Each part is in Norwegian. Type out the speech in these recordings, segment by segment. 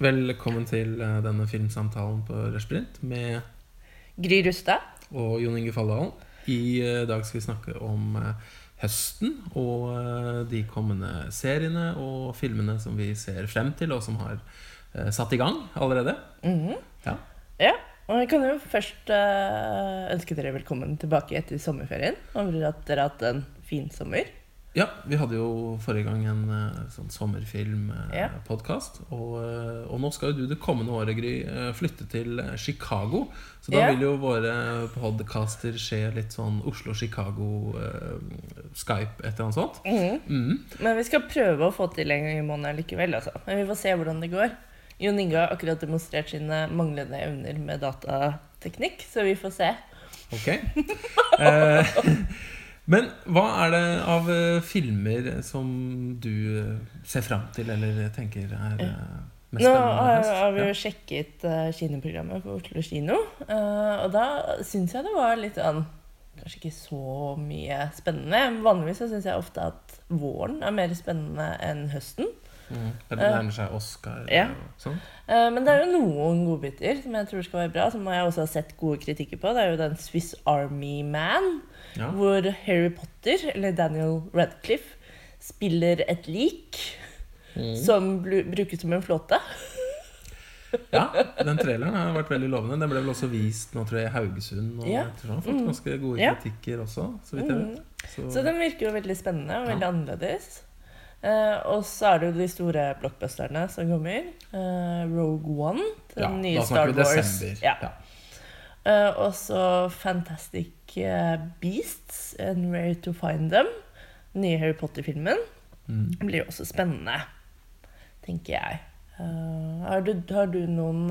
Velkommen til eh, denne filmsamtalen på Rushprint med Gry Rustad. og Jon Inge Falldalen. I eh, dag skal vi snakke om eh, høsten og de kommende seriene og filmene som vi ser frem til, og som har satt i gang allerede. Mhm. Ja. Ja, og jeg kan jo først ønske dere velkommen tilbake etter sommerferien. Håper at dere har hatt en fin sommer. Ja, vi hadde jo forrige gang en eh, sånn sommerfilmpodkast. Og, eh, og nå skal jo du det kommende året, Gry, eh, flytte til eh, Chicago. Så da Ja. vil jo våre podcaster skje litt sånn Oslo-Chicago, uh, Skype, et eller annet sånt. Mhm. mm. Men vi skal prøve å få til en gang i måneden likevel. Altså. Men vi får se hvordan det går. Jon Inge har akkurat demonstrert sine manglende evner med datateknikk, så vi får se. Ok. Men hva er det av eh, filmer som du eh, ser fram til, eller tenker er eh, mest Nå har, vi jo sjekket kinoprogrammet på Oslo kino, og da syns jeg det var litt sånn Kanskje ikke så mye spennende. Vanligvis så syns jeg ofte at våren er mer spennende enn høsten. Mm. Det nærmer seg Oscar Ja. og sånn. Eh, Men det er jo noen godbiter som jeg tror skal være bra, som jeg også har sett gode kritikker på. Det er jo den Swiss Army Man, Ja. hvor Harry Potter, eller Daniel Radcliffe, spiller et lik Mm. som brukes som en flåte. ja, den traileren har vært veldig lovende. Den ble vel også vist nå, tror jeg, i Haugesund. Og Ja. jeg tror han har fått Mm. ganske gode kritikker også, så vidt jeg Mm. vet. Så, Så den virker jo veldig spennende og veldig annerledes. Eh, og så er det jo de store blockbusterne som kommer. Uh, Rogue One, den ja, nye Star Wars. Ja. Ja. Uh, og så Fantastic Beasts and Where to Find Them. Den nye Harry Potter-filmen. Mm. Blir også spennende, tenker jeg. Har, du, har du noen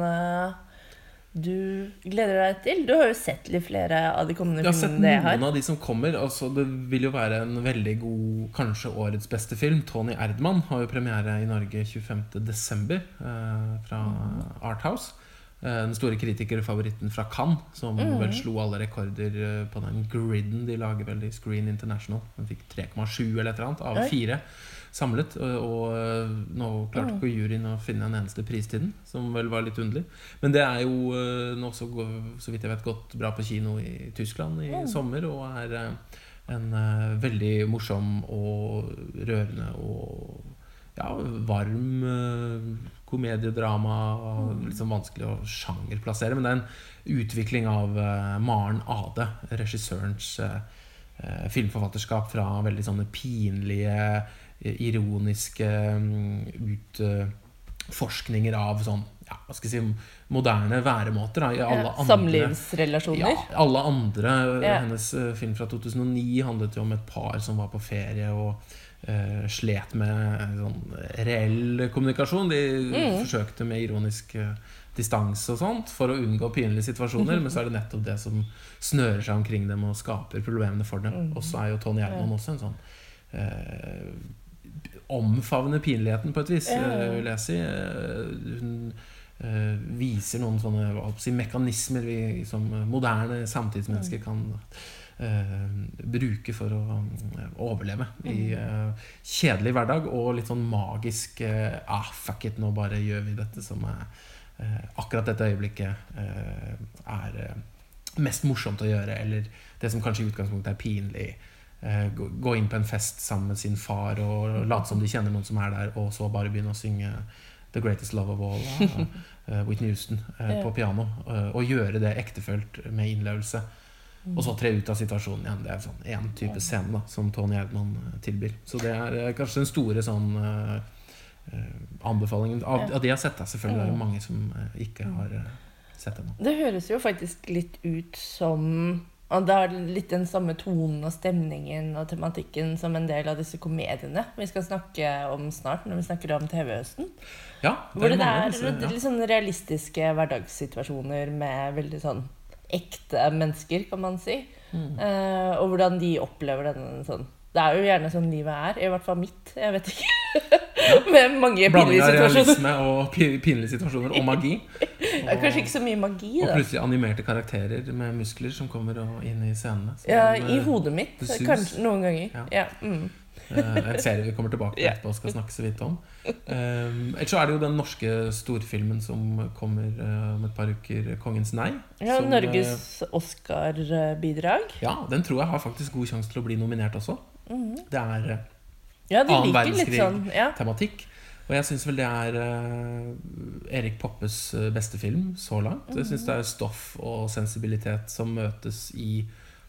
du gleder deg til? Du har jo sett litt flere av de kommende filmene. Jeg har sett har. noen av de som kommer. Altså, det vil jo være en veldig god, kanskje årets beste film. Tony Erdmann har jo premiere i Norge 25.12. Eh, fra Arthouse. Eh, den store kritikerfavoritten fra Cannes, som mm. vel slo alle rekorder eh, på den griden de lager vel i Screen International. Den fikk 3,7 eller et eller annet av fire. fire samlet. Og, nå klarte ikke juryen å finne en eneste pris til den, som vel var litt underlig. Men det er jo nå også, så vidt jeg vet, gått bra på kino i Tyskland i Mm. sommer, og er en veldig morsom og rørende og ja, varm uh, komediedrama. Mm. Sånn vanskelig å sjangerplassere, men det er en utvikling av Maren Ade, regissørens filmforfatterskap fra veldig sånne pinlige, ironiske mm, utforskninger av sånn ja, hva skal jeg si, moderne væremåter. Da, alle andre Samlivsrelasjoner. ja, alle andre Ja. Hennes eh, film fra 2009 handlet jo om et par som var på ferie og uh, slet med eh, sånn reell kommunikasjon. De Mm. forsøkte med ironisk distanse og sånt for å unngå pinlige situasjoner, men så er det nettopp det som snører seg omkring dem og skaper problemene for dem. Mm. Og så er jo Tony Herman også en sånn eh, omfavner pinligheten på et vis, eh, vil jeg si. Eh, hun eh, viser noen sånne si, mekanismer vi som moderne samtidsmennesker kan uh, bruke for å overleve i uh, kjedelig hverdag og litt sånn magisk uh, Ah, fuck it, nå bare gjør vi dette som er akkurat dette øyeblikket er mest morsomt å gjøre, eller det som kanskje i utgangspunktet er pinlig. Eh, gå, inn på en fest sammen med sin far og late som de kjenner noen som er der, og så bare begynne å synge The Greatest Love of All av eh, Whitney Houston eh, på piano. og gjøre det ektefølt med innlevelse. Og så tre ut av situasjonen igjen. Det er sånn én type scene da, som Tony Erdmann eh, tilbyr. Så det er kanskje den store sånn anbefalingen. Av, av de jeg har sett, da. Selvfølgelig er det Mm. mange som ikke har sett det ennå. Det høres jo faktisk litt ut som og det er litt den samme tonen og stemningen og tematikken som en del av disse komediene vi skal snakke om snart, når vi snakker om TV-høsten. Ja, Hvor det mange av er disse, litt sånn realistiske hverdagssituasjoner med veldig sånn ekte mennesker, kan man si. Mm. Uh, og hvordan de opplever denne sånn Det er jo gjerne sånn livet er. I hvert fall mitt. Jeg vet ikke. med mange Blanding pinlige situasjoner. realisme og pinlige situasjoner og magi. Er kanskje ikke så mye magi, da. Og plutselig animerte karakterer med muskler som kommer inn i scenene. Ja, I eh, hodet mitt. Kanskje noen ganger. Ja. Ja. Mm. eh, en serie vi kommer tilbake til etterpå og skal snakke så vidt om. Um, ellers så er det jo den norske storfilmen som kommer eh, om et par uker, 'Kongens nei'. ja som, eh, Norges Oscar-bidrag. Ja, den tror jeg har faktisk god sjanse til å bli nominert også. Mhm. Det er eh, Ja, de Annen litt sånn ja. Og jeg syns vel det er uh, Erik Poppes eh, beste film så langt. Jeg syns det er stoff og sensibilitet som møtes i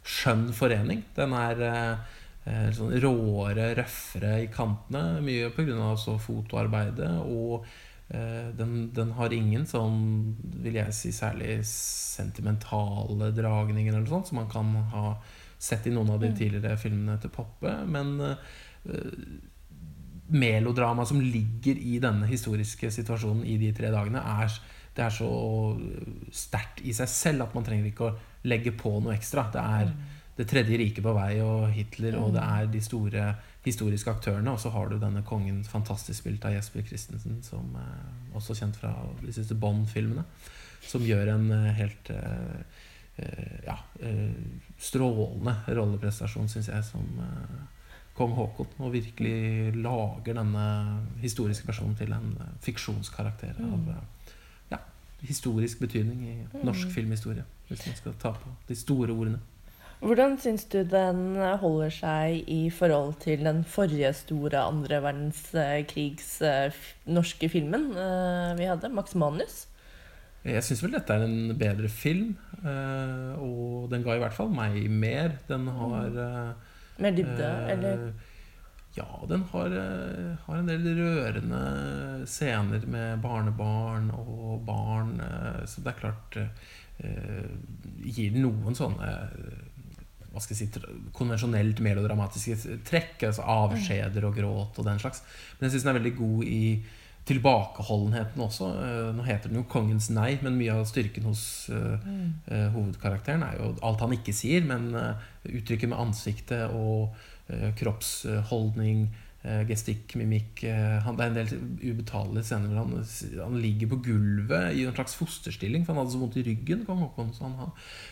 skjønn forening. Den er eh, sånn råere, røffere i kantene, mye pga. fotoarbeidet. Og uh, den, den har ingen sånn, vil jeg si, særlig sentimentale dragninger eller noe sånt, som man kan ha sett i noen av de Mm. tidligere filmene til Poppe. Men eh, melodrama som ligger i denne historiske situasjonen i de tre dagene, er, det er så sterkt i seg selv at man trenger ikke å legge på noe ekstra. Det er Det tredje riket på vei og Hitler, og det er de store historiske aktørene. Og så har du denne kongen fantastisk spilt av Jesper Christensen, som er også kjent fra de siste Bond-filmene. Som gjør en eh, helt eh, eh, ja, eh, strålende rolleprestasjon, syns jeg, som eh, kong Haakon. Og virkelig lager denne historiske personen til en eh, fiksjonskarakter av eh, ja, historisk betydning i norsk filmhistorie. Hvis man skal ta på de store ordene. Hvordan syns du den holder seg i forhold til den forrige store andre verdenskrigs eh, norske filmen vi hadde, Max Manus? Jeg syns vel dette er en bedre film, og den ga i hvert fall meg mer. Den har eh, Mer dybde, eh, eller? Ja, den har, eh, har en del rørende scener med barnebarn og barn. eh, Så det er klart eh, Gir noen sånne hva skal jeg si, konvensjonelt melodramatiske trekk. Altså avskjeder og gråt og den slags. Men jeg syns den er veldig god i tilbakeholdenheten også. Eh, Nå heter den jo 'Kongens nei', men mye av styrken hos mm. eh, hovedkarakteren er jo alt han ikke sier, men eh, uttrykket med ansiktet og eh, kroppsholdning, eh, gestikk, mimikk eh, han, Det er en del ubetalelige scener hvor han, han ligger på gulvet i en slags fosterstilling, for han hadde så vondt i ryggen. Kong Haakon, så han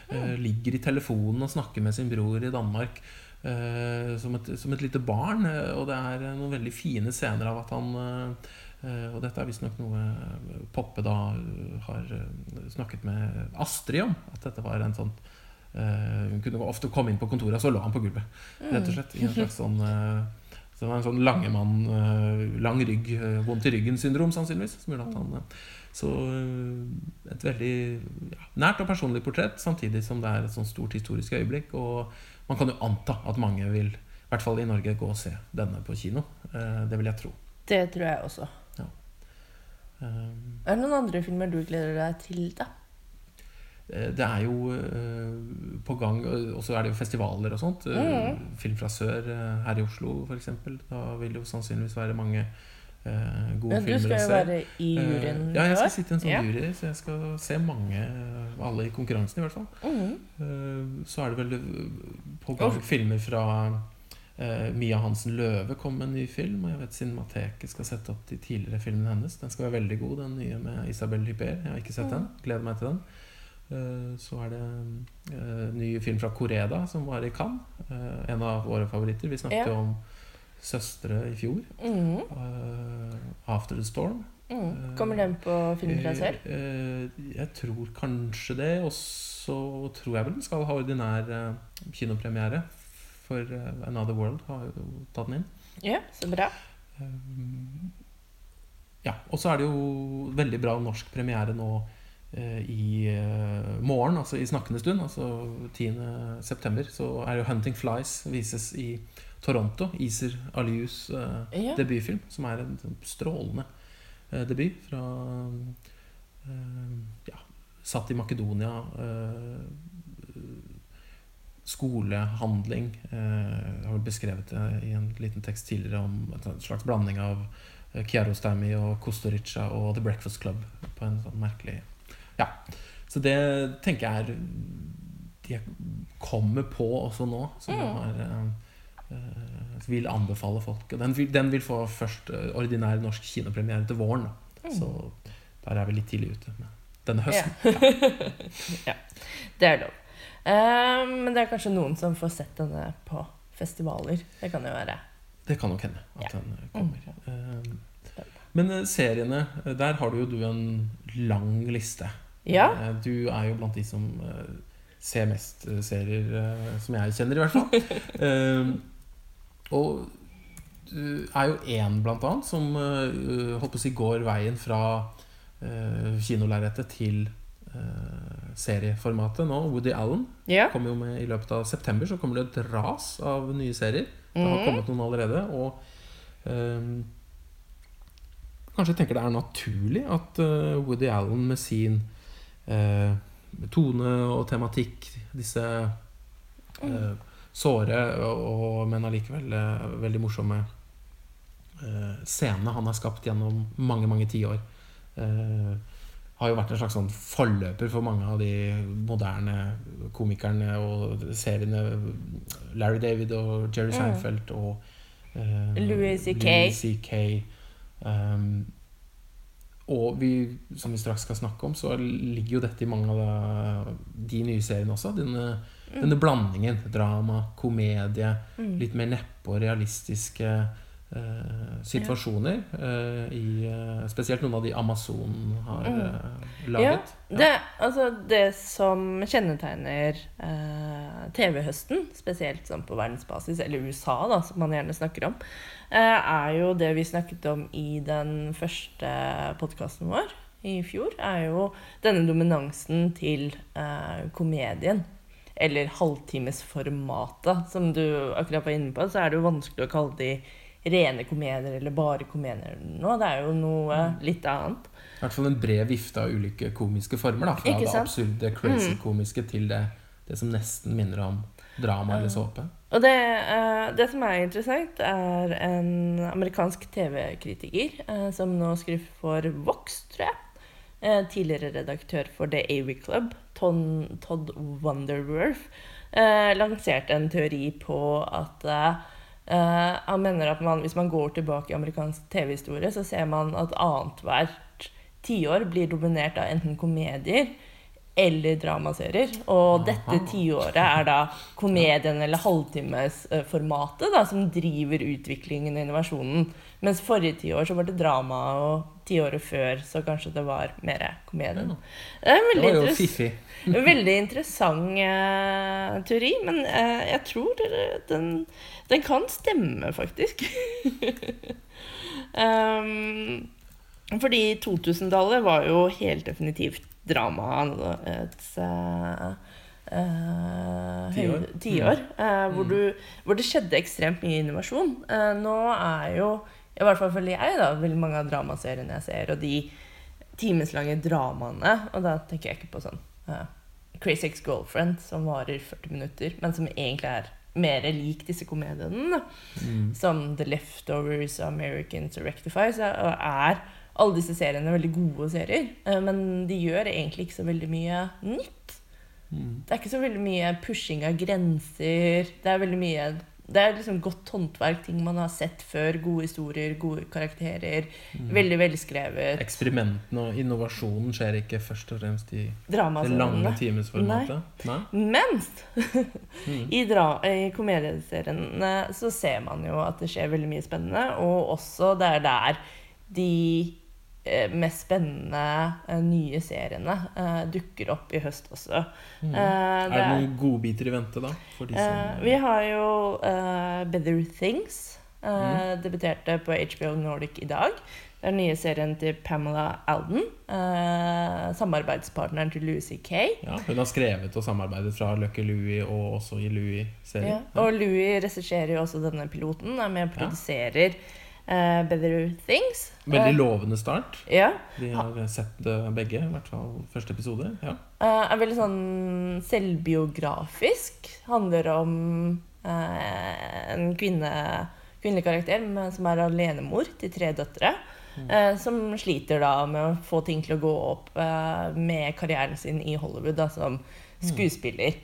eh, ligger i telefonen og snakker med sin bror i Danmark. eh, som, et, som et lite barn. eh, og det er eh, noen veldig fine scener av at han eh, eh, Og dette er visstnok noe eh, Poppe da eh, har eh, snakket med Astrid om. At dette var en sånn eh, Hun kunne ofte komme inn på kontoret, og så lå han på gulvet. Rett og slett I en slags sånn eh, så det var en sånn langemann, mann, lang rygg, eh, vondt i ryggen-syndrom, sannsynligvis. Som gjorde at han eh, Så eh, et veldig ja, nært og personlig portrett, samtidig som det er et sånt stort historisk øyeblikk. Og man kan jo anta at mange vil, i hvert fall i Norge, gå og se denne på kino. Eh, Det vil jeg tro. Det tror jeg også. Eh, Er det noen andre filmer du gleder deg til, da? Eh, Det er jo uh, på gang, og så er det jo festivaler og sånt. Eh, Film fra sør her i Oslo, f.eks. Da vil det jo sannsynligvis være mange uh, gode Ja, du skal jo se. være i juryen Uh, ja, jeg skal sitte i en sånn Ja. jury, så jeg skal se mange, alle i konkurransen i hvert fall. Mm. Så er det vel på gang filmer fra eh, Mia Hansen Løve kom med en ny film. Og jeg vet Cinemateket skal sette opp de tidligere filmene hennes. Den skal være veldig god, den nye med Isabel Hyper. Jeg har ikke sett den. Gleder meg til den. Uh, Så er det uh, ny film fra Koreda, som var i Cannes. En av våre favoritter. Vi snakket Ja. jo om 'Søstre' i fjor. Mm Eh, 'After the Storm'. Mm. Kommer den på Film fra sør? Eh, Jeg tror kanskje det. Og så tror jeg vel den skal ha ordinær kinopremiere. For eh, Another World har jo tatt den inn. Ja, så bra. Eh, Ja, Og så er det jo veldig bra norsk premiere nå eh, i morgen, altså i snakkende stund, altså 10. september, så er jo 'Hunting Flies' vises i Toronto. Iser Alius Ja. debutfilm, som er en strålende debut fra ja, Satt i Makedonia. Eh, skolehandling. Eh, jeg har beskrevet det i en liten tekst tidligere om en slags blanding av eh, Kiarostami og Kostorica og The Breakfast Club på en sånn merkelig Ja. Så det tenker jeg er De kommer på også nå, som jeg har eh, eh, vil anbefale folk. Den vil, den vil få først eh, ordinær norsk kinopremiere til våren. Da. Så der er vi litt tidlig ute denne høsten. Ja. Det er lov. Eh, men det er kanskje noen som får sett denne på festivaler. Det kan jo være. Det kan nok hende at Ja. den kommer. Mm. Men eh, seriene, eh, der har du jo du en lang liste. Ja. Eh, Du er jo blant de som eh, ser mest eh, serier, eh, som jeg kjenner i hvert fall. Eh, og du er jo én, blant annet, som eh, holdt på å si går veien fra uh, kinolerretet til eh, serieformatet nå. Woody Allen Ja. kommer jo med i løpet av september. Så kommer det et ras av nye serier. Det har Mhm. kommet noen allerede. Og um, kanskje jeg tenker det er naturlig at uh, Woody Allen med sin uh, tone og tematikk, disse uh, såre og, men allikevel veldig morsomme scenene han har skapt gjennom mange, mange tiår, eh, har jo vært en slags sånn forløper for mange av de moderne komikerne og seriene. Larry David og Jerry. Seinfeld og uh, Louis CK. Um, og vi, som vi straks skal snakke om, så ligger jo dette i mange av de, nye seriene også. Denne, Mm. denne blandingen. Drama, komedie, Mm. litt mer neppe og realistiske situasjoner. eh, i, eh, spesielt noen av de Amazon har Mm. eh, laget. Det, altså, det som kjennetegner eh, TV-høsten, spesielt sånn på verdensbasis, eller USA, da, som man gjerne snakker om, eh, er jo det vi snakket om i den første podkasten vår i fjor, er jo denne dominansen til eh, komedien. Eller halvtimesformatet, som du akkurat var inne på. Så er det jo vanskelig å kalle de rene komedier eller bare komedier nå. Det er jo noe litt annet. I hvert fall en bred vifte av ulike komiske former. Da, fra det absurde, crazy-komiske til det, det som nesten minner om drama eller såpe. Og det, eh, det som er interessant, er en amerikansk TV-kritiker eh, som nå skriver for Vox, tror jeg. Eh, tidligere redaktør for The Avery Club, Ton, Todd Wonderworth, lanserte en teori på at Han mener at man, hvis man går tilbake i amerikansk TV-historie, så ser man at annethvert tiår blir dominert av enten komedier eller dramaserier. Og dette tiåret er da komedien eller halvtimesformatet som driver utviklingen og innovasjonen. Mens forrige tiår så var det drama, og tiåret før så kanskje det var mer komedien. Det er Det var jo fiffig. veldig interessant uh, teori, men uh, jeg tror den, den kan stemme, faktisk. um, fordi 2000-tallet var jo helt definitivt drama. Et uh, Tiår. tiår. eh, hvor, du, hvor det skjedde ekstremt mye innovasjon. Uh, nå er jo, i hvert fall føler jeg, da, veldig mange av dramaseriene jeg ser, og de timeslange dramaene Og da tenker jeg ikke på sånn uh, Crazy Ex-Girlfriend, som varer 40 minutter, men som egentlig er mer lik disse komediene. Mm. som The Leftovers, Americans og Rectify, så er alle disse seriene veldig gode serier. eh, Men de gjør egentlig ikke så veldig mye nytt. Mm. Det er ikke så veldig mye pushing av grenser. Det er veldig mye det er liksom godt håndverk, ting man har sett før. Gode historier, gode karakterer. Mm. Veldig velskrevet. Eksperimentene og innovasjonen skjer ikke først og fremst i det lange timesformatet. Nei. Mens Mm. i, dra- i komedieseriene så ser man jo at det skjer veldig mye spennende, og også det er der de mest spennende eh, nye seriene eh, dukker opp i høst også. Mm. Det Er det noen godbiter i vente, da? Eh, som vi har jo eh, Better Things. eh, Mm. Debuterte på HBO Nordic i dag. Det den nye serien til Pamela Alden. eh, samarbeidspartneren til Louis C.K. ja, Hun har skrevet og samarbeidet fra Lucky Louie og også i Louie-serien. Og Louie regisserer jo også denne piloten. Er med og produserer eh, Better Things. Veldig Eh, lovende start. ja. Vi har sett det begge, i hvert fall første episode. Ja. Uh, er veldig sånn selvbiografisk. Handler om uh, en kvinne, kvinnelig karakter men, som er alenemor til tre døtre. eh, som sliter da med å få ting til å gå opp eh, med karrieren sin i Hollywood da, som skuespiller.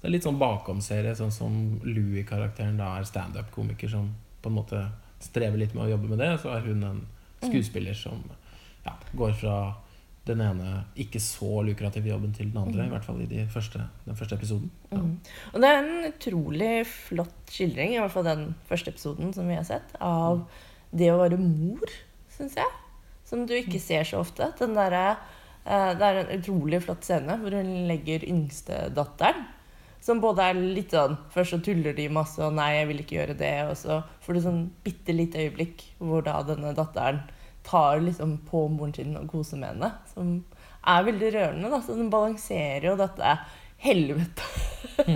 Det er litt sånn bakomserie, sånn som Louie-karakteren da er standup-komiker som på en måte strever litt med å jobbe med det. Så er hun en skuespiller som ja, går fra den ene ikke så lukrative jobben til den andre. Mm. I hvert fall i de første, den første episoden. Ja. Mm. Og det er en utrolig flott skildring, i hvert fall den første episoden som vi har sett, av det å være mor, syns jeg. Som du ikke ser så ofte. Den derre eh, Det er en utrolig flott scene hvor hun legger yngstedatteren. Som både er litt sånn Først så tuller de masse, og 'nei, jeg vil ikke gjøre det', og så får du sånn bitte lite øyeblikk hvor da denne datteren tar liksom på moren sin og koser med henne. Som er veldig rørende. da, Så den balanserer jo dette helvete.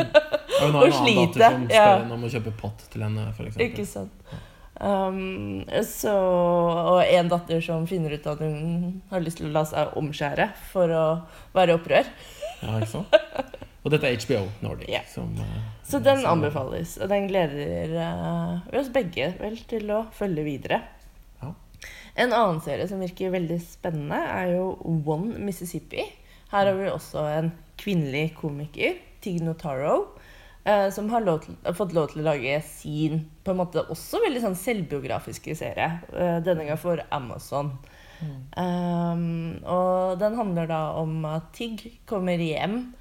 Og hun har en annen datter som spør ja. om å kjøpe pott til henne, for Ikke sant. Um, så, og en datter som finner ut at hun har lyst til å la seg omskjære for å være i opprør. Ja, ikke sant? Og dette er HBO Nordic. Ja. Som, eh, Så den som- anbefales. Og den gleder eh, vi oss begge vel til å følge videre. Ja. En annen serie som virker veldig spennende, er jo One Mississippi. Her har vi også en kvinnelig komiker, Tig Notaro, uh, som har lov til, fått lov til å lage sin på en måte også veldig sånn selvbiografiske serie. Uh, denne gang for Amazon. Um, og den handler da om at Tig kommer hjem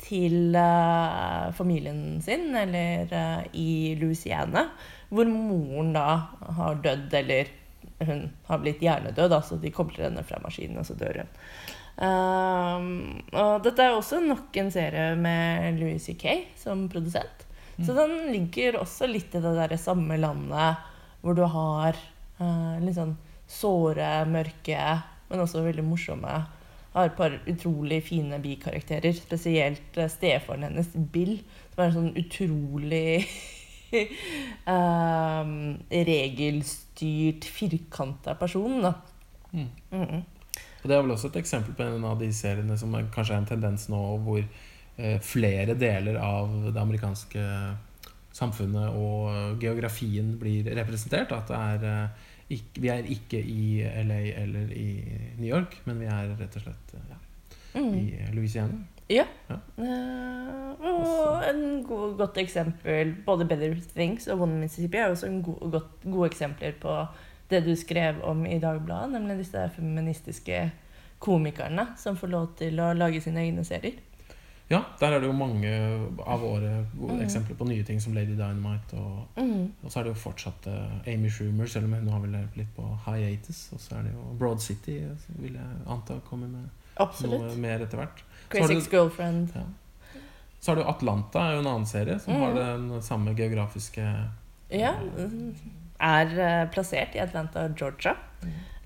til uh, familien sin, eller uh, i Louisiana, hvor moren da har dødd, eller hun har blitt hjernedød, altså de kobler henne fra maskinen, og så dør hun. Uh, og dette er også nok en serie med Louis C.K. som produsent. Så den ligger også litt i det derre samme landet hvor du har eh, litt sånn såre, mørke, men også veldig morsomme har et par utrolig fine bikarakterer. Spesielt eh, stefaren hennes, Bill, som er en sånn utrolig um, regelstyrt, firkanta person. Da. Mm. Mm. Og det er vel også et eksempel på en av de seriene som er, kanskje er en tendens nå hvor eh, flere deler av det amerikanske samfunnet og geografien blir representert. At det er eh, ikk- Vi er ikke i LA eller i New York, men vi er rett og slett eh, ja, Mm. i Louisiana. Ja. Ja. Uh, og en god, godt eksempel Både Better Things og One Mississippi er også en god, godt, gode eksempler på det du skrev om i Dagbladet, nemlig disse feministiske komikerne som får lov til å lage sine egne serier. Ja, der er det jo mange av gode Mm. eksempler på nye ting som Lady Dynamite. Og, Mm. og så er det jo fortsatt eh, Amy Schumer, selv om hun har vel litt på hiatus. Og så er det jo Broad City, eh, vil jeg anta kommer med noe mer etter hvert. Crazy Ex-Girlfriend. Ja. Så har du Atlanta, er jo en annen serie som Mm. har den samme geografiske Ja. mm, Er eh, plassert i Atlanta, Georgia.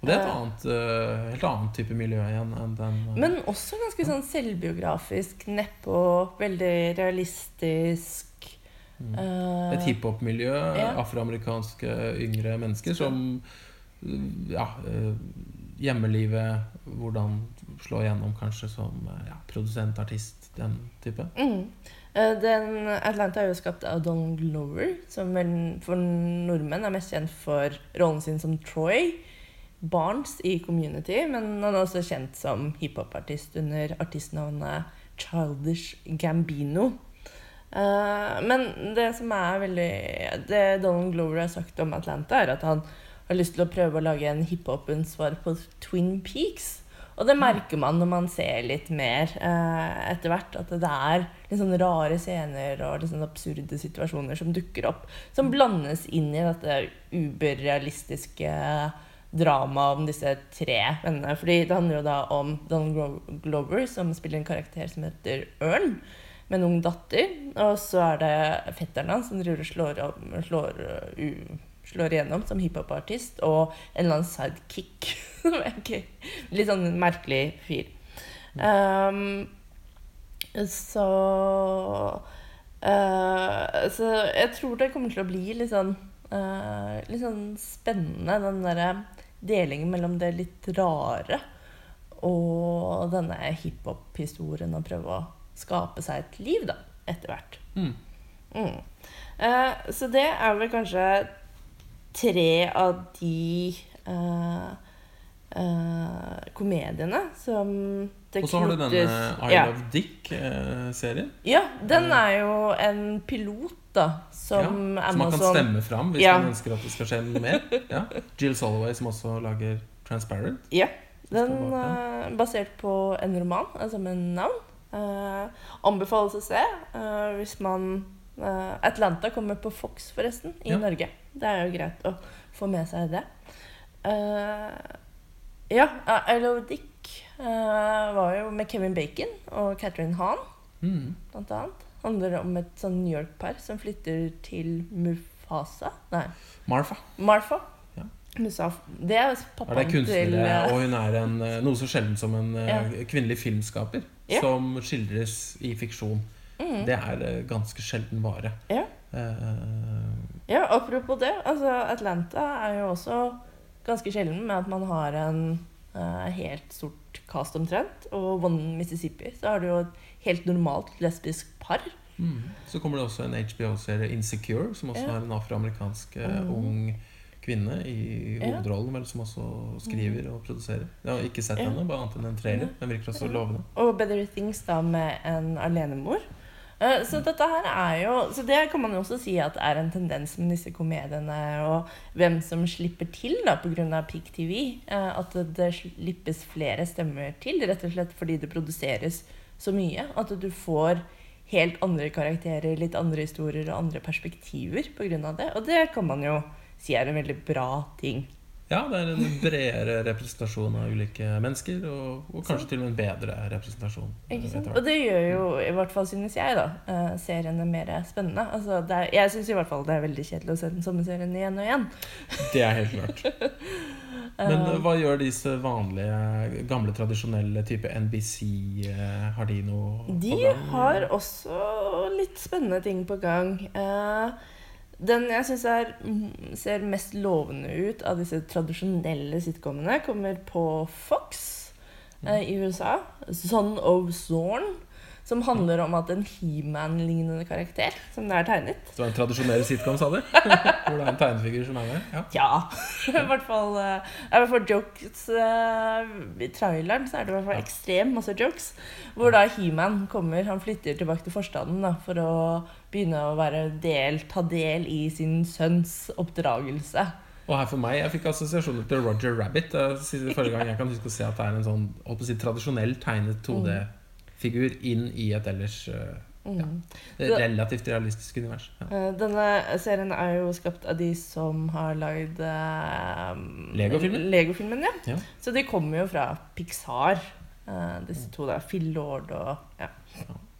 Og det er et Eh. annet, uh, helt annet type miljø igjen enn den uh, Men også ganske sånn selvbiografisk, nedpå, veldig realistisk. mm. Uh, Et hiphop-miljø, Ja. afroamerikanske yngre mennesker som Ja, hjemmelivet, hvordan slå igjennom kanskje som ja, produsent, artist, den type. Mm. Den Atlanta er jo skapt av Don Glover, som for nordmenn er mest kjent for rollen sin som Troy Barnes i Community, men han er også kjent som hiphopartist under artistnavnet Childish Gambino. Uh, men det som er veldig Det Donald Glover har sagt om Atlanta, er at han har lyst til å prøve å lage en hiphop-svar på Twin Peaks. Og det merker man når man ser litt mer eh, etter hvert. At det er litt sånn rare scener og litt sånn absurde situasjoner som dukker opp. Som blandes inn i dette uberrealistiske dramaet om disse tre vennene. Fordi det handler jo da om Donald Glover, som spiller en karakter som heter Ørn. Med en ung datter. Og så er det fetteren hans som driver og slår, slår, slår igjennom som hiphopartist. Og en eller annen sidekick. Litt sånn merkelig fyr. Um, så uh, Så jeg tror det kommer til å bli litt sånn uh, Litt sånn spennende, den derre delingen mellom det litt rare og denne hiphop-historien, og prøve å skape seg et liv, da, etter hvert. Mm. Mm. Eh, så det er vel kanskje tre av de eh, eh, komediene som Og så har du denne I ja. Love Dick-serien. ja, den er jo en pilot, da, som ja, Som man kan stemme fram hvis Ja. man ønsker at det skal skje noe mer. Ja. Jill Soloway, som også lager Transparent. Ja. Den er eh, basert på en roman, altså med navn. Uh, anbefales å se uh, hvis man uh, Atlanta kommer på Fox, forresten, i. Norge. Det er jo greit å få med seg det. Eh, ja, eh, I Love Dick eh, var jo med Kevin Bacon og Catherine Hahn, Mm. blant annet. Handler om et sånn New York-par som flytter til Mufasa Nei, Marfa. Marfa. Ja. Musaf. Det er pappaen det til kunstnere, eh, og hun er en, eh, noe så sjelden som en eh, Ja. kvinnelig filmskaper Ja. som skildres i fiksjon. mm. Det er eh, ganske sjelden vare. Ja. Uh, Ja, apropos det. Altså, Atlanta er jo også ganske sjelden med at man har en uh, helt stort cast omtrent. Og One Mississippi så har du jo et helt normalt lesbisk par. mm. Så kommer det også en HBO-serie, Insecure, som også Ja. har en afroamerikansk eh, Mhm. ung kvinne i hovedrollen, vel, som også skriver og produserer. Jeg har ikke sett henne, bare annet enn en trailer. Den virker også lovende. Og Better Things da med en alenemor. Eh, Så dette her er jo Så det kan man jo også si at er en tendens med disse komediene og hvem som slipper til da pga. Peak TV. eh, At det slippes flere stemmer til, rett og slett fordi det produseres så mye. At du får helt andre karakterer, litt andre historier og andre perspektiver pga. det. Og det kan man jo si er en veldig bra ting. Ja, det er en bredere representasjon av ulike mennesker, og, og kanskje til og med en bedre representasjon. eh, Ikke sant? Og det gjør jo, i hvert fall synes jeg, da, eh, seriene mer spennende. Altså, er, jeg syns i hvert fall det er veldig kjedelig å se den samme serien igjen og igjen. Det er helt klart. Men eh, hva gjør disse vanlige, gamle, tradisjonelle type NBC? eh, Har de noe på gang? De har også litt spennende ting på gang. Eh, Den jeg syns ser mest lovende ut av disse tradisjonelle sitcomene, kommer på Fox eh, i USA. 'Son of Zorn'. Som handler om at en He-Man-lignende karakter, som det er tegnet Så Det er en tradisjonell sitcom, sa du? Hvor det er en tegnefigur som er med? Ja. Ja. I hvert fall, eh, i hvert fall jokes eh, I traileren så er det i hvert fall ekstremt masse jokes. Hvor da He-Man kommer. Han flytter tilbake til forstaden da, for å begynne å være del, ta del i sin sønns oppdragelse. Og her for meg, jeg fikk assosiasjoner til Roger Rabbit. Forrige gang jeg kan huske å se at det er en sånn si, tradisjonell tegnet 2D-figur inn i et ellers eh, Mm. eh, relativt realistisk univers. Ja. Eh, Denne serien er jo skapt av de som har lagd eh, Lego-filmen? Lego-filmen, ja. Ja. Så de kommer jo fra Pixar, eh, disse to. da Phil Lord og ja.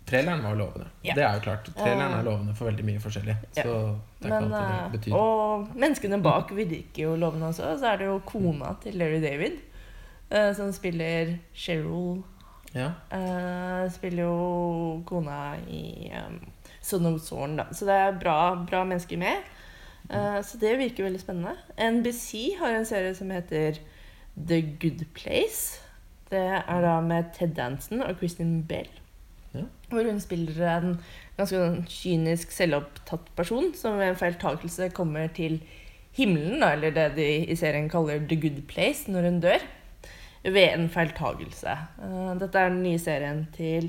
Traileren var lovende. Ja. Det er jo klart. Traileren er lovende for veldig mye forskjellig. Ja. Så det ikke Men, eh, og menneskene bak virker jo lovende også. Så er det jo kona til Larry David, uh, som spiller Cheryl. Ja. Uh, spiller jo kona i um, Son of Zorn, da. Så det er bra, bra mennesker med. Uh, så det virker veldig spennende. NBC har en serie som heter The Good Place. Det er da med Ted Danson og Kristin Bell. Ja. Hvor hun spiller en ganske sånn kynisk, selvopptatt person som ved en feiltakelse kommer til himmelen, da, eller det de i serien kaller The Good Place, når hun dør. Ved en feiltagelse. Eh, dette er den nye serien til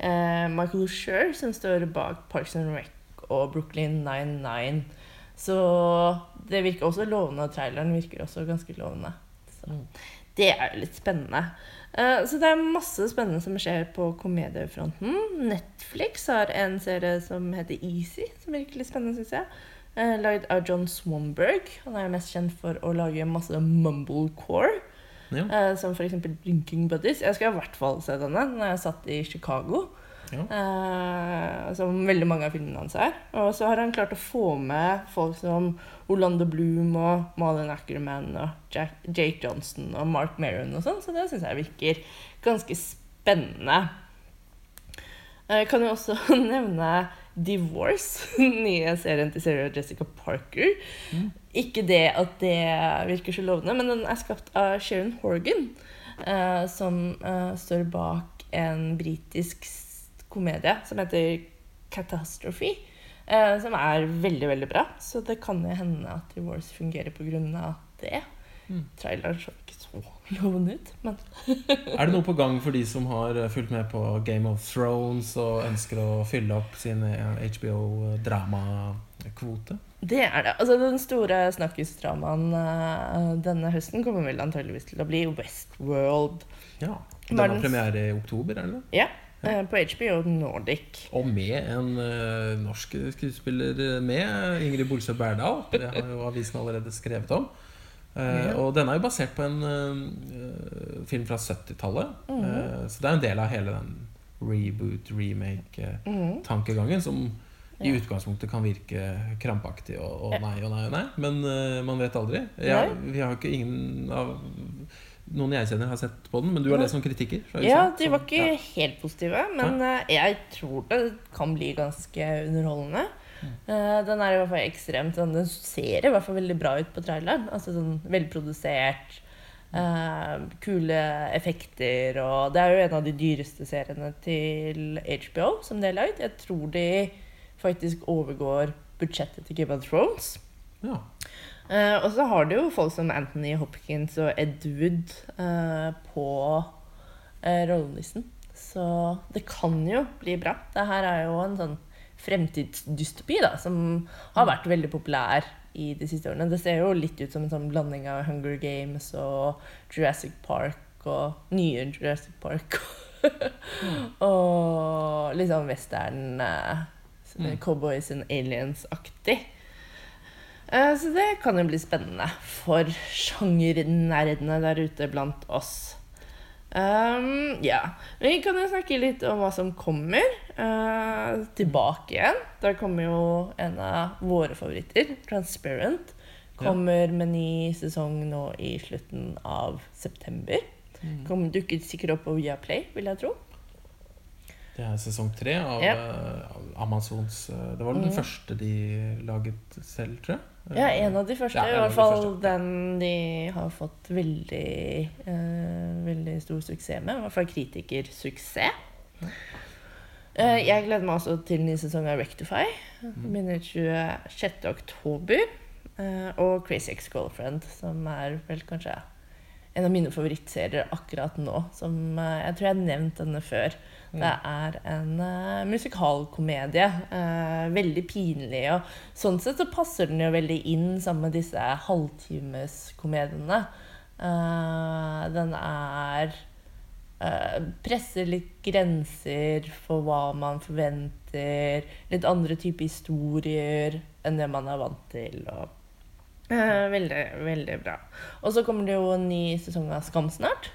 eh, Michael Schur, som står bak Parks and Rec og Brooklyn 99. Så det virker også lovende, og traileren virker også ganske lovende. Så Mm. det er jo litt spennende. Eh, Så det er masse spennende som skjer på komediefronten. Netflix har en serie som heter Easy, som er virkelig spennende, syns jeg. Eh, Lagd av John Swanberg. Han er jo mest kjent for å lage masse mumblecore. Ja. Eh, som f.eks. Drinking Buddies. Jeg skal i hvert fall se denne når jeg satt i Chicago. Ja. Uh, som veldig mange av filmene hans er. Og så har han klart å få med folk som Orlando Bloom og Malin Ackerman og Jack, Jake Johnson og Mark Maron og sånn, så det syns jeg virker ganske spennende. Jeg kan jo også nevne Divorce, den nye serien til Sarah Jessica Parker. Mm. Ikke det at det virker så lovende, men den er skapt av Sharon Horgan, uh, som eh, står bak en britisk s- komedie som heter Catastrophe. Eh, som er veldig, veldig bra. Så det kan jo hende at Wars fungerer pga. det. Mm. Traileren så ikke så lovende ut, men Er det noe på gang for de som har eh, fulgt med på Game of Thrones og ønsker å fylle opp sin HBO-drama kvote. Det er det. Altså, den store snakkisdramaen eh, denne høsten kommer vel antageligvis til å bli Westworld. Ja. Den har premiere i oktober, er det? Ja, eh, på HBO Nordic. Og med en uh, norsk skuespiller med, Ingrid Bolsø Berdal. Det har jo avisen allerede skrevet om. Uh, Ja. Og den er jo basert på en uh, film fra 70-tallet. Mm -hmm. så det er en del av hele den reboot, remake-tankegangen Mhm. som i utgangspunktet kan virke krampaktig og, og nei og nei og nei. Men eh, man vet aldri. Jeg, vi har jo ikke ingen av noen jeg kjenner har sett på den, men du har lest noen kritikker? Ja, de var ikke ja. helt positive, men eh, jeg tror det kan bli ganske underholdende. Mm. Eh, den er i hvert fall ekstremt sånn, Den ser i hvert fall veldig bra ut på traileren. Altså sånn velprodusert. Uh, kule effekter og Det er jo en av de dyreste seriene til HBO som de har lagd. Jeg tror de faktisk overgår budsjettet til Game of Thrones. Ja. Eh, og så har du jo folk som Anthony Hopkins og Ed Wood uh, på uh, rollelisten. Så det kan jo bli bra. Det her er jo en sånn fremtidsdystopi da, som har vært veldig populær i de siste årene. Det ser jo litt ut som en sånn blanding av Hunger Games og Jurassic Park og nye Jurassic Park. og litt sånn western uh, Mm. Cowboys and aliens-aktig. Eh, Så det kan jo bli spennende for sjangernerdene der ute blant oss. Um, ja. Vi kan jo snakke litt om hva som kommer. uh, tilbake igjen. Der kommer jo en av våre favoritter, Transparent. Kommer med ny sesong nå i slutten av september. Kommer dukket sikkert opp på Viaplay, vil jeg tro. Det er sesong tre av Ja. eh, Amazons Det var den mm. første de laget selv, tror jeg. Ja, en av de første. Ja, I hvert fall de den de har fått veldig, uh, veldig stor suksess med. I hvert fall kritikersuksess. Uh, jeg gleder meg også til ny sesong av Rectify. Mhm. Begynner 26. oktober. Uh, og Crazy Ex-Girlfriend, som er vel kanskje en av mine favorittserier akkurat nå. Som Jeg tror jeg har nevnt denne før. Mm. Det er en uh, musikalkomedie. Uh, veldig pinlig. Og sånn sett så passer den jo veldig inn sammen med disse halvtimeskomediene. Uh, den er Presser litt grenser for hva man forventer. Litt andre typer historier enn det man er vant til. Og, veldig, veldig bra. Og så kommer det jo en ny sesong av Skam snart.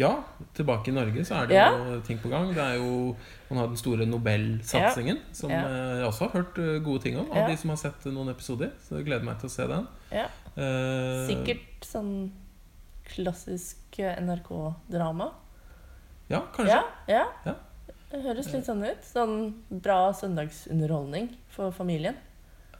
Ja, tilbake i Norge så er det Ja. jo ting på gang. Det er jo Man har den store Nobel-satsingen, som Ja. eh, jeg også har hørt eh, gode ting om av Ja. de som har sett noen episoder. Så jeg gleder meg til å se den. Ja. Eh, Sikkert sånn klassisk NRK-drama. Ja, kanskje. Ja, ja. Ja. Det høres litt sånn ut. Sånn bra søndagsunderholdning for familien.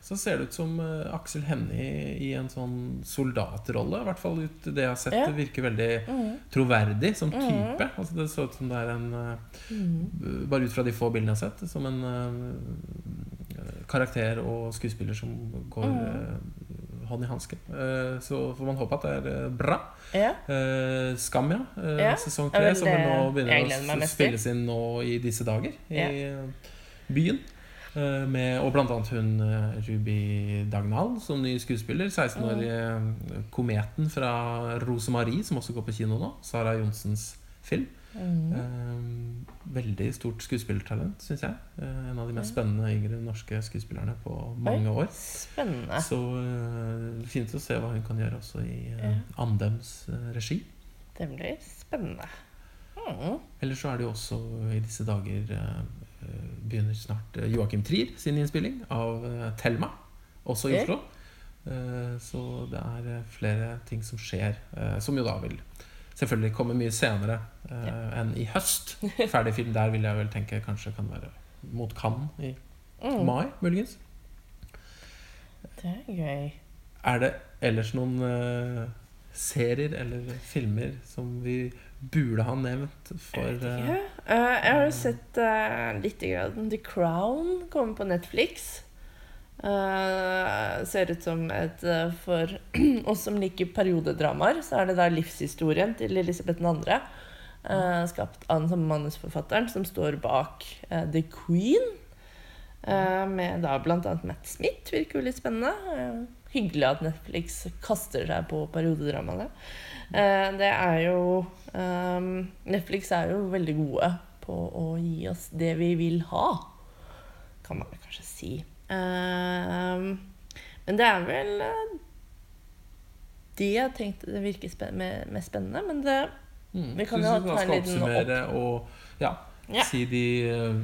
Så ser det ut som uh, Aksel Hennie i en sånn soldatrolle. I hvert fall ut det jeg har sett. Ja. Det virker veldig Mhm. troverdig som Mhm. type. Altså Det så ut som det er en uh, mm. Bare ut fra de få bildene jeg har sett, som en uh, karakter og skuespiller som går eh, hånd i hanske. Så får man håpe at det er bra. Ja. Skam, ja. Sesong tre, som nå begynner å spilles inn nå i disse dager i byen. Eh, med, og annet hun eh, Ruby Dagnall som ny skuespiller. 16-årige eh, kometen fra Rosemarie, som også går på kino nå. Sara Johnsens film. Eh, veldig stort skuespillertalent, syns jeg. En av de mest spennende yngre norske skuespillerne på mange år. Spennende. Så fint å se hva hun kan gjøre også i. Andems regi. Det blir spennende. Mm. Eller så er det jo også i disse dager Begynner snart eh, Joakim Trier sin innspilling av eh, Thelma, også i Oslo. Eh, Så det er flere ting som skjer, som jo da vil selvfølgelig komme mye senere enn i høst. Ferdig film der vil jeg vel tenke kanskje kan være mot Cannes i Mhm. mai, muligens. Det er gøy. Er det ellers noen serier eller filmer som vi burde ha nevnt for Jeg vet eh, ikke. Eh, jeg har jo sett uh, litt grann The Crown komme på Netflix. Uh, ser ut som et uh, For oss som liker periodedramaer, så er det da livshistorien til Elisabeth 2. Uh, skapt av den samme manusforfatteren som står bak eh, The Queen. Eh, med da blant annet Matt Smith. Virker jo litt spennende. Hyggelig at Netflix kaster seg på periodedramaene. Eh, det er jo eh, Netflix er jo veldig gode på å gi oss det vi vil ha, kan man kanskje si. Eh, men det er vel eh, det jeg tenkte det virker spen mest spennende. Men det Mm. Vi kan jo ta en liten opp. og ja, Ja. si de eh,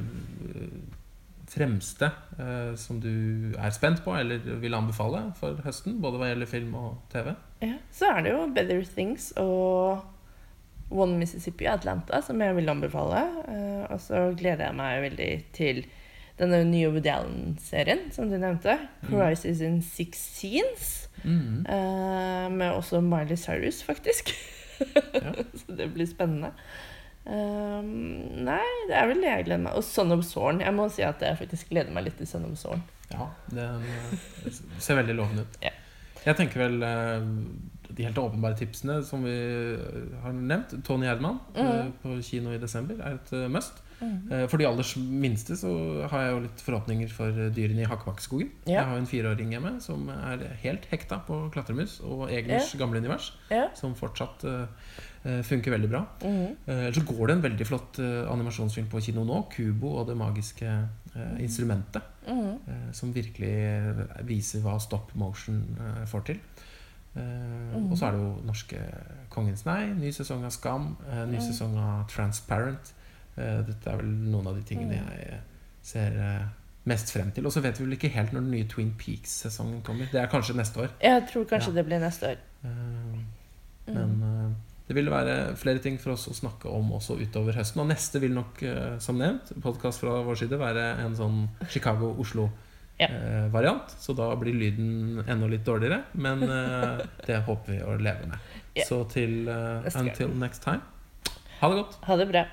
fremste eh, som du er spent på eller vil anbefale for høsten, både hva gjelder film og TV. Ja, så er det jo Better Things og One Mississippi Atlanta som jeg vil anbefale. Eh, og så gleder jeg meg veldig til denne nye Woody Allen-serien som du nevnte. Mm. 'Crisis in Six Scenes'. Mm. eh, med også Miley Cyrus, faktisk. Ja. så det blir spennende. Um, nei, det er vel det jeg gleder meg Og Son of Zorn. Jeg må si at jeg faktisk gleder meg litt til Son of Zorn. Ja, det, eh, ser veldig lovende ut. Ja. Jeg tenker vel eh, de helt åpenbare tipsene som vi har nevnt. Tony Erdmann mm. Mhm. på kino i desember er et eh, must. Mm. Eh, For de aller minste så har jeg jo litt forhåpninger for eh, dyrene i Hakkebakkeskogen. Ja. Jeg har en fireåring hjemme som er helt hekta på klatremus og Egners gamle univers, Ja. som fortsatt eh, eh, funker veldig bra. Mm. Uh, så går det en veldig flott uh, animasjonsfilm på kino nå, 'Kubo og det magiske eh, instrumentet', eh, som virkelig eh, viser hva stop motion eh, får til. Eh, Mhm. Og så er det jo norske 'Kongens nei', ny sesong av 'Skam', eh, ny sesong av 'Transparent'. Eh, dette er vel noen av de tingene jeg ser mest frem til. Og så vet vi vel ikke helt når den nye Twin Peaks-sesongen kommer. Det er kanskje neste år. Jeg tror kanskje Ja. det blir neste år. Mhm. men det vil være flere ting for oss å snakke om også utover høsten. Og neste vil nok, som nevnt, podkast fra vår side, være en sånn Ja. Chicago-Oslo-variant. så da blir lyden enda litt dårligere. Men eh, det håper vi å leve med. Ja. Så til eh, until next time. Ha det godt. Ha det bra.